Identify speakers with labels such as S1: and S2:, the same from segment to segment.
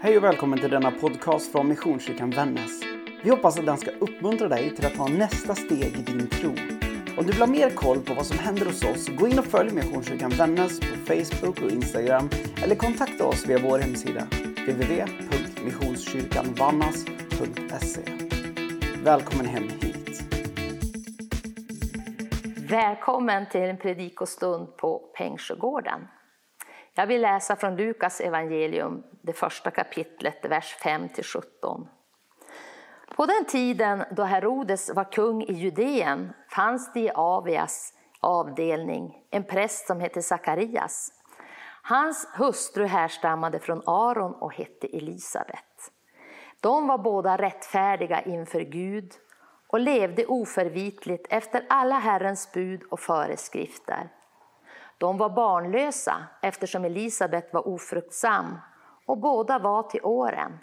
S1: Hej och välkommen till denna podcast från Missionskyrkan Vännäs. Vi hoppas att den ska uppmuntra dig till att ta nästa steg i din tro. Om du vill ha mer koll på vad som händer hos oss, gå in och följ Missionskyrkan Vännäs på Facebook och Instagram eller kontakta oss via vår hemsida www.missionskyrkanvannas.se. Välkommen hem hit.
S2: Välkommen till en predikostund på Pengsjögården. Jag vill läsa från Lukas evangelium, det första kapitlet, vers 5-17. På den tiden då Herodes var kung i Judeen fanns det i Avias avdelning en präst som hette Sakarias. Hans hustru härstammade från Aron och hette Elisabet. De var båda rättfärdiga inför Gud och levde oförvitligt efter alla Herrens bud och föreskrifter. De var barnlösa eftersom Elisabet var ofruktsam och båda var till åren.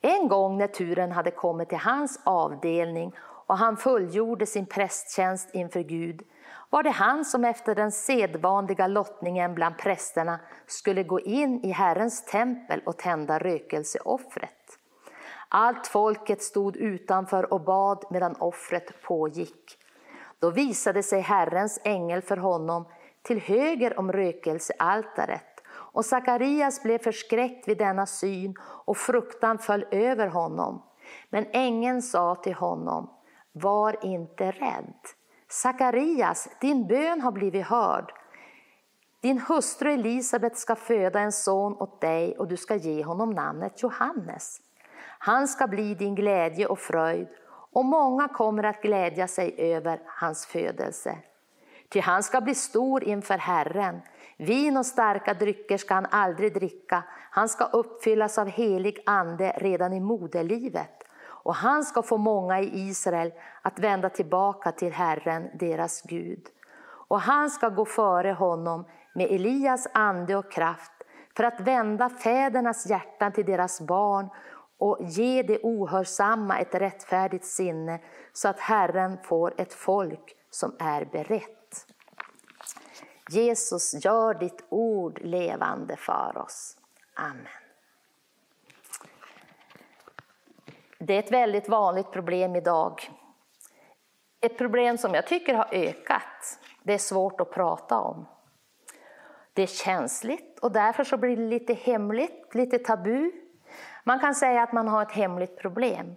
S2: En gång när turen hade kommit till hans avdelning och han fullgjorde sin prästtjänst inför Gud var det han som efter den sedvanliga lottningen bland prästerna skulle gå in i Herrens tempel och tända rökelseoffret. Allt folket stod utanför och bad medan offret pågick. Då visade sig Herrens ängel för honom till höger om rökelsealtaret och Sakarias blev förskräckt vid denna syn och fruktan föll över honom. Men ängeln sa till honom, var inte rädd. Sakarias, din bön har blivit hörd. Din hustru Elisabet ska föda en son åt dig och du ska ge honom namnet Johannes. Han ska bli din glädje och fröjd och många kommer att glädja sig över hans födelse. Ty han ska bli stor inför Herren. Vin och starka drycker ska han aldrig dricka. Han ska uppfyllas av helig ande redan i moderlivet. Och han ska få många i Israel att vända tillbaka till Herren, deras Gud. Och han ska gå före honom med Elias ande och kraft för att vända fädernas hjärtan till deras barn och ge det ohörsamma ett rättfärdigt sinne så att Herren får ett folk som är berett. Jesus, gör ditt ord levande för oss. Amen. Det är ett väldigt vanligt problem idag. Ett problem som jag tycker har ökat. Det är svårt att prata om. Det är känsligt och därför så blir det lite hemligt, lite tabu. Man kan säga att man har ett hemligt problem.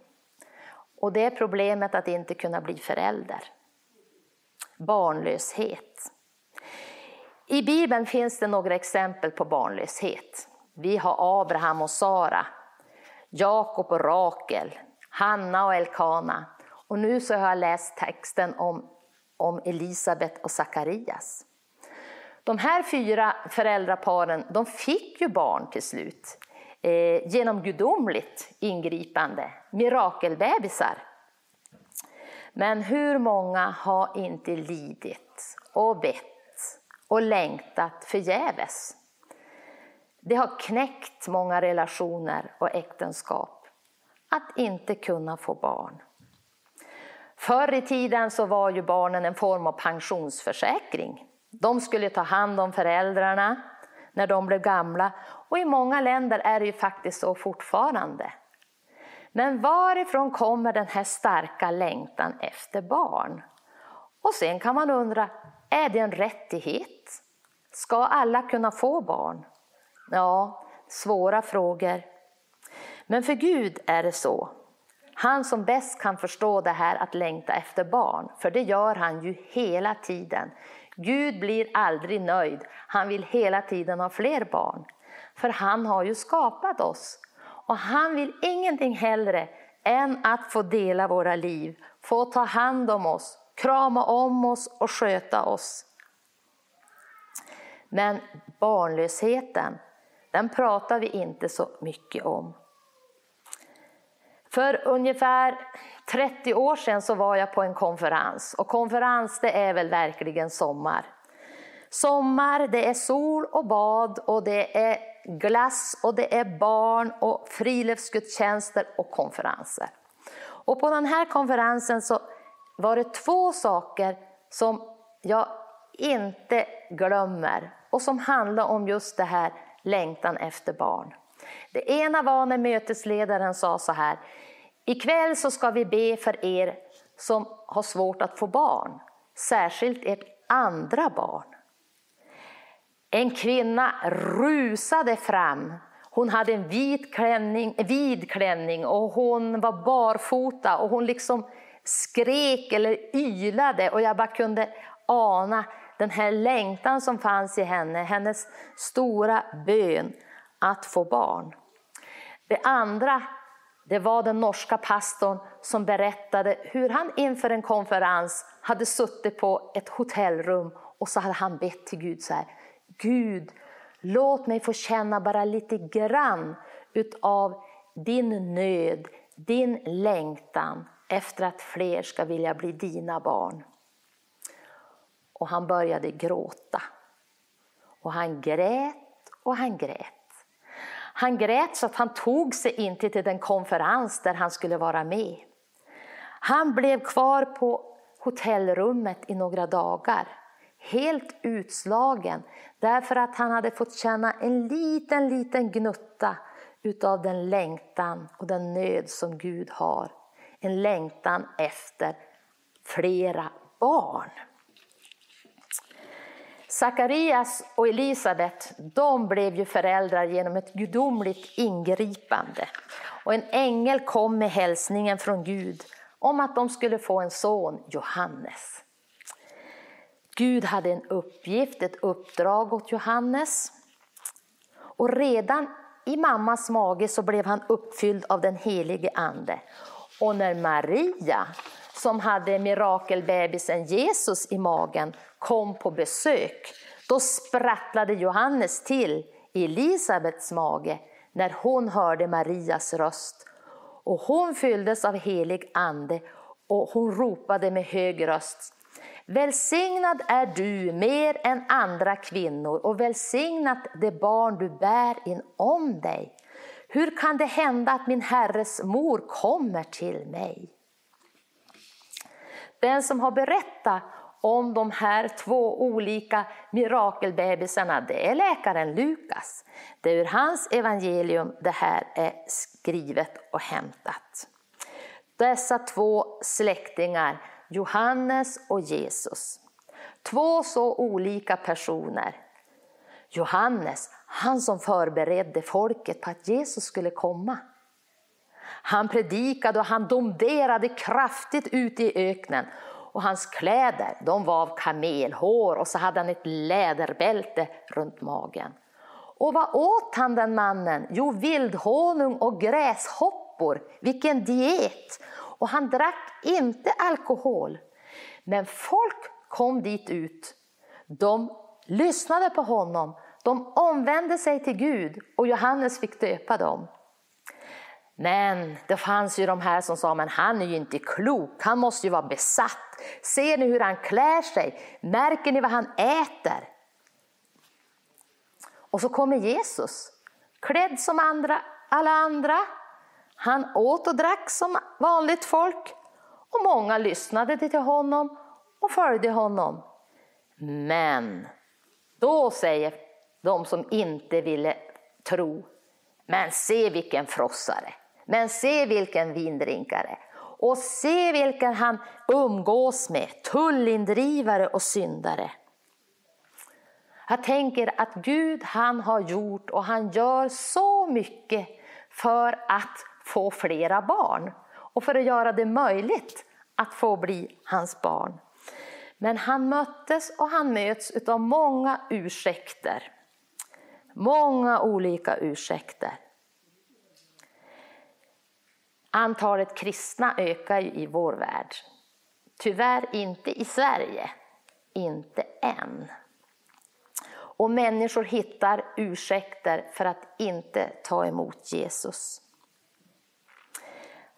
S2: Och det är problemet att inte kunna bli förälder. Barnlöshet. I Bibeln finns det några exempel på barnlöshet. Vi har Abraham och Sara, Jakob och Rakel, Hanna och Elkana. Och nu så har jag läst texten om, om Elisabet och Sakarias. De här fyra föräldraparen de fick ju barn till slut eh, genom gudomligt ingripande, mirakelbebisar. Men hur många har inte lidit och bett och längtat förgäves. Det har knäckt många relationer och äktenskap att inte kunna få barn. Förr i tiden så var ju barnen en form av pensionsförsäkring. De skulle ta hand om föräldrarna när de blev gamla och i många länder är det ju faktiskt så fortfarande. Men varifrån kommer den här starka längtan efter barn? Och sen kan man undra, är det en rättighet? Ska alla kunna få barn? Ja, svåra frågor. Men för Gud är det så. Han som bäst kan förstå det här att längta efter barn, för det gör han ju hela tiden. Gud blir aldrig nöjd, han vill hela tiden ha fler barn. För han har ju skapat oss. Och han vill ingenting hellre än att få dela våra liv, få ta hand om oss, krama om oss och sköta oss. Men barnlösheten, den pratar vi inte så mycket om. För ungefär 30 år sedan så var jag på en konferens och konferens det är väl verkligen sommar. Sommar, det är sol och bad och det är glass och det är barn och friluftsgudstjänster och konferenser. Och på den här konferensen så var det två saker som jag inte glömmer och som handlar om just det här längtan efter barn. Det ena var när mötesledaren sa så här, ikväll så ska vi be för er som har svårt att få barn, särskilt ert andra barn. En kvinna rusade fram. Hon hade en vit klänning, vid klänning och hon var barfota och hon liksom skrek eller ylade och jag bara kunde ana den här längtan som fanns i henne, hennes stora bön att få barn. Det andra det var den norska pastorn som berättade hur han inför en konferens hade suttit på ett hotellrum och så hade han bett till Gud så här. Gud, låt mig få känna bara lite grann utav din nöd, din längtan efter att fler ska vilja bli dina barn. Och han började gråta. Och han grät och han grät. Han grät så att han tog sig inte till den konferens där han skulle vara med. Han blev kvar på hotellrummet i några dagar, helt utslagen därför att han hade fått känna en liten, liten gnutta utav den längtan och den nöd som Gud har. En längtan efter flera barn. Sakarias och Elisabet de blev ju föräldrar genom ett gudomligt ingripande. Och en ängel kom med hälsningen från Gud om att de skulle få en son, Johannes. Gud hade en uppgift, ett uppdrag åt Johannes. Och redan i mammas mage så blev han uppfylld av den helige ande. Och när Maria, som hade mirakelbebisen Jesus i magen, kom på besök, då sprattlade Johannes till i Elisabets mage när hon hörde Marias röst. Och hon fylldes av helig ande och hon ropade med hög röst. Välsignad är du mer än andra kvinnor och välsignat det barn du bär inom dig. Hur kan det hända att min herres mor kommer till mig? Den som har berättat om de här två olika mirakelbebisarna, det är läkaren Lukas. Det är ur hans evangelium det här är skrivet och hämtat. Dessa två släktingar, Johannes och Jesus. Två så olika personer. Johannes, han som förberedde folket på att Jesus skulle komma. Han predikade och han domderade kraftigt ute i öknen och hans kläder de var av kamelhår och så hade han ett läderbälte runt magen. Och vad åt han den mannen? Jo, vildhonung och gräshoppor. Vilken diet! Och han drack inte alkohol. Men folk kom dit ut. De lyssnade på honom. De omvände sig till Gud och Johannes fick döpa dem. Men det fanns ju de här som sa, men han är ju inte klok, han måste ju vara besatt. Ser ni hur han klär sig? Märker ni vad han äter? Och så kommer Jesus, klädd som andra, alla andra. Han åt och drack som vanligt folk och många lyssnade till honom och följde honom. Men då säger de som inte ville tro, men se vilken frossare. Men se vilken vindrinkare. Och se vilken han umgås med, tullindrivare och syndare. Jag tänker att Gud han har gjort och han gör så mycket för att få flera barn. Och för att göra det möjligt att få bli hans barn. Men han möttes och han möts av många ursäkter. Många olika ursäkter. Antalet kristna ökar i vår värld. Tyvärr inte i Sverige, inte än. Och människor hittar ursäkter för att inte ta emot Jesus.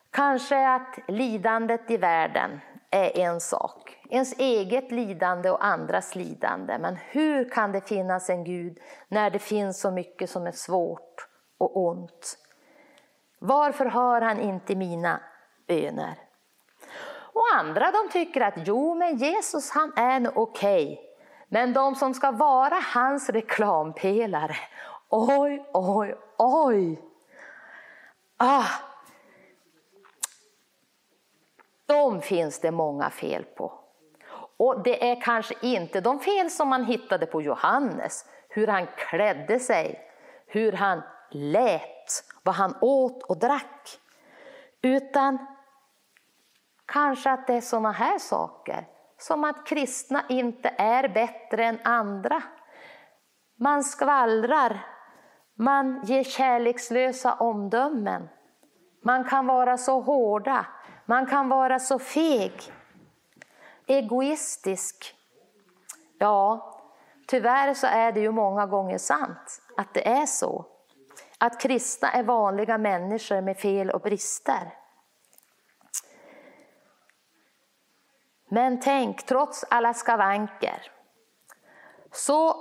S2: Kanske att lidandet i världen är en sak, ens eget lidande och andras lidande. Men hur kan det finnas en Gud när det finns så mycket som är svårt och ont? Varför hör han inte mina böner? Och andra de tycker att jo, men Jesus han är okej. Okay. Men de som ska vara hans reklampelare oj, oj, oj. Ah. De finns det många fel på. Och det är kanske inte de fel som man hittade på Johannes, hur han klädde sig, hur han lät, vad han åt och drack. Utan kanske att det är sådana här saker, som att kristna inte är bättre än andra. Man skvallrar, man ger kärlekslösa omdömen. Man kan vara så hårda, man kan vara så feg, egoistisk. Ja, tyvärr så är det ju många gånger sant att det är så. Att kristna är vanliga människor med fel och brister. Men tänk, trots alla skavanker så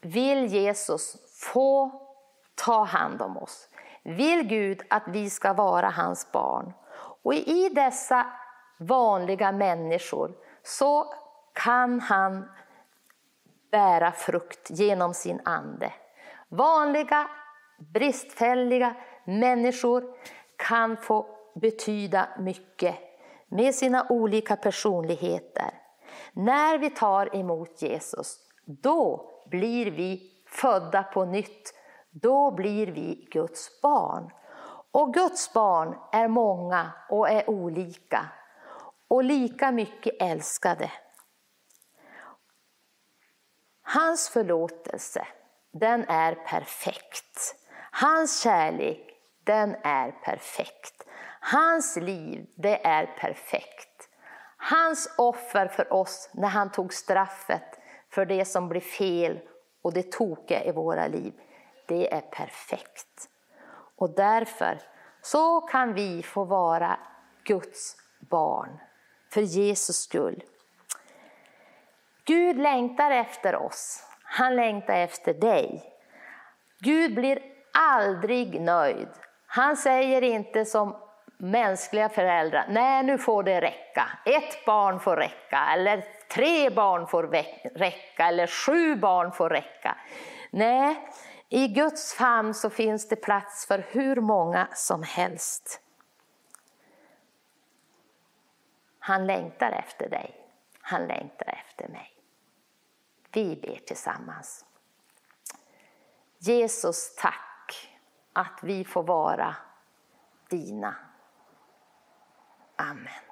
S2: vill Jesus få ta hand om oss. Vill Gud att vi ska vara hans barn. Och i dessa vanliga människor så kan han bära frukt genom sin ande. Vanliga, bristfälliga människor kan få betyda mycket med sina olika personligheter. När vi tar emot Jesus, då blir vi födda på nytt. Då blir vi Guds barn. Och Guds barn är många och är olika och lika mycket älskade. Hans förlåtelse, den är perfekt. Hans kärlek, den är perfekt. Hans liv, det är perfekt. Hans offer för oss när han tog straffet för det som blir fel och det tokiga i våra liv, det är perfekt. Och därför så kan vi få vara Guds barn för Jesus skull. Gud längtar efter oss. Han längtar efter dig. Gud blir aldrig nöjd. Han säger inte som mänskliga föräldrar, nej nu får det räcka. Ett barn får räcka, eller tre barn får räcka, eller sju barn får räcka. Nej, i Guds famn så finns det plats för hur många som helst. Han längtar efter dig, han längtar efter mig. Vi ber tillsammans. Jesus, tack att vi får vara dina. Amen.